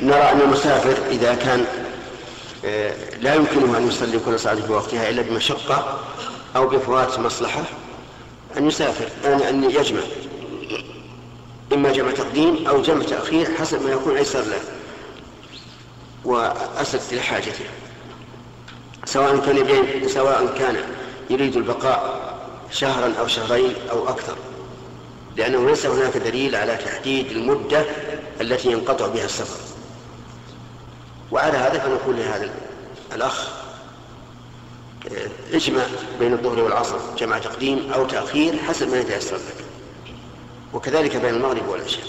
نرى أن المسافر إذا كان آه، لا يمكنه أن يصلي كل صلاة في وقتها إلا بمشقة أو بفوات مصلحة أن يسافر. أن يجمع. إما جمع تقديم أو جمع تأخير حسب ما يكون أيسر له وأسد لحاجته. سواء كان سواء كان يريد البقاء شهرا أو شهرين أو أكثر. لأنه ليس هناك دليل على تحديد المدة التي ينقطع بها السفر. وعلى هذا فنقول لهذا الأخ آه، اجمع بين الظهر والعصر جمع تقديم أو تأخير حسب ما يتيسر لك وكذلك بين المغرب والعشاء.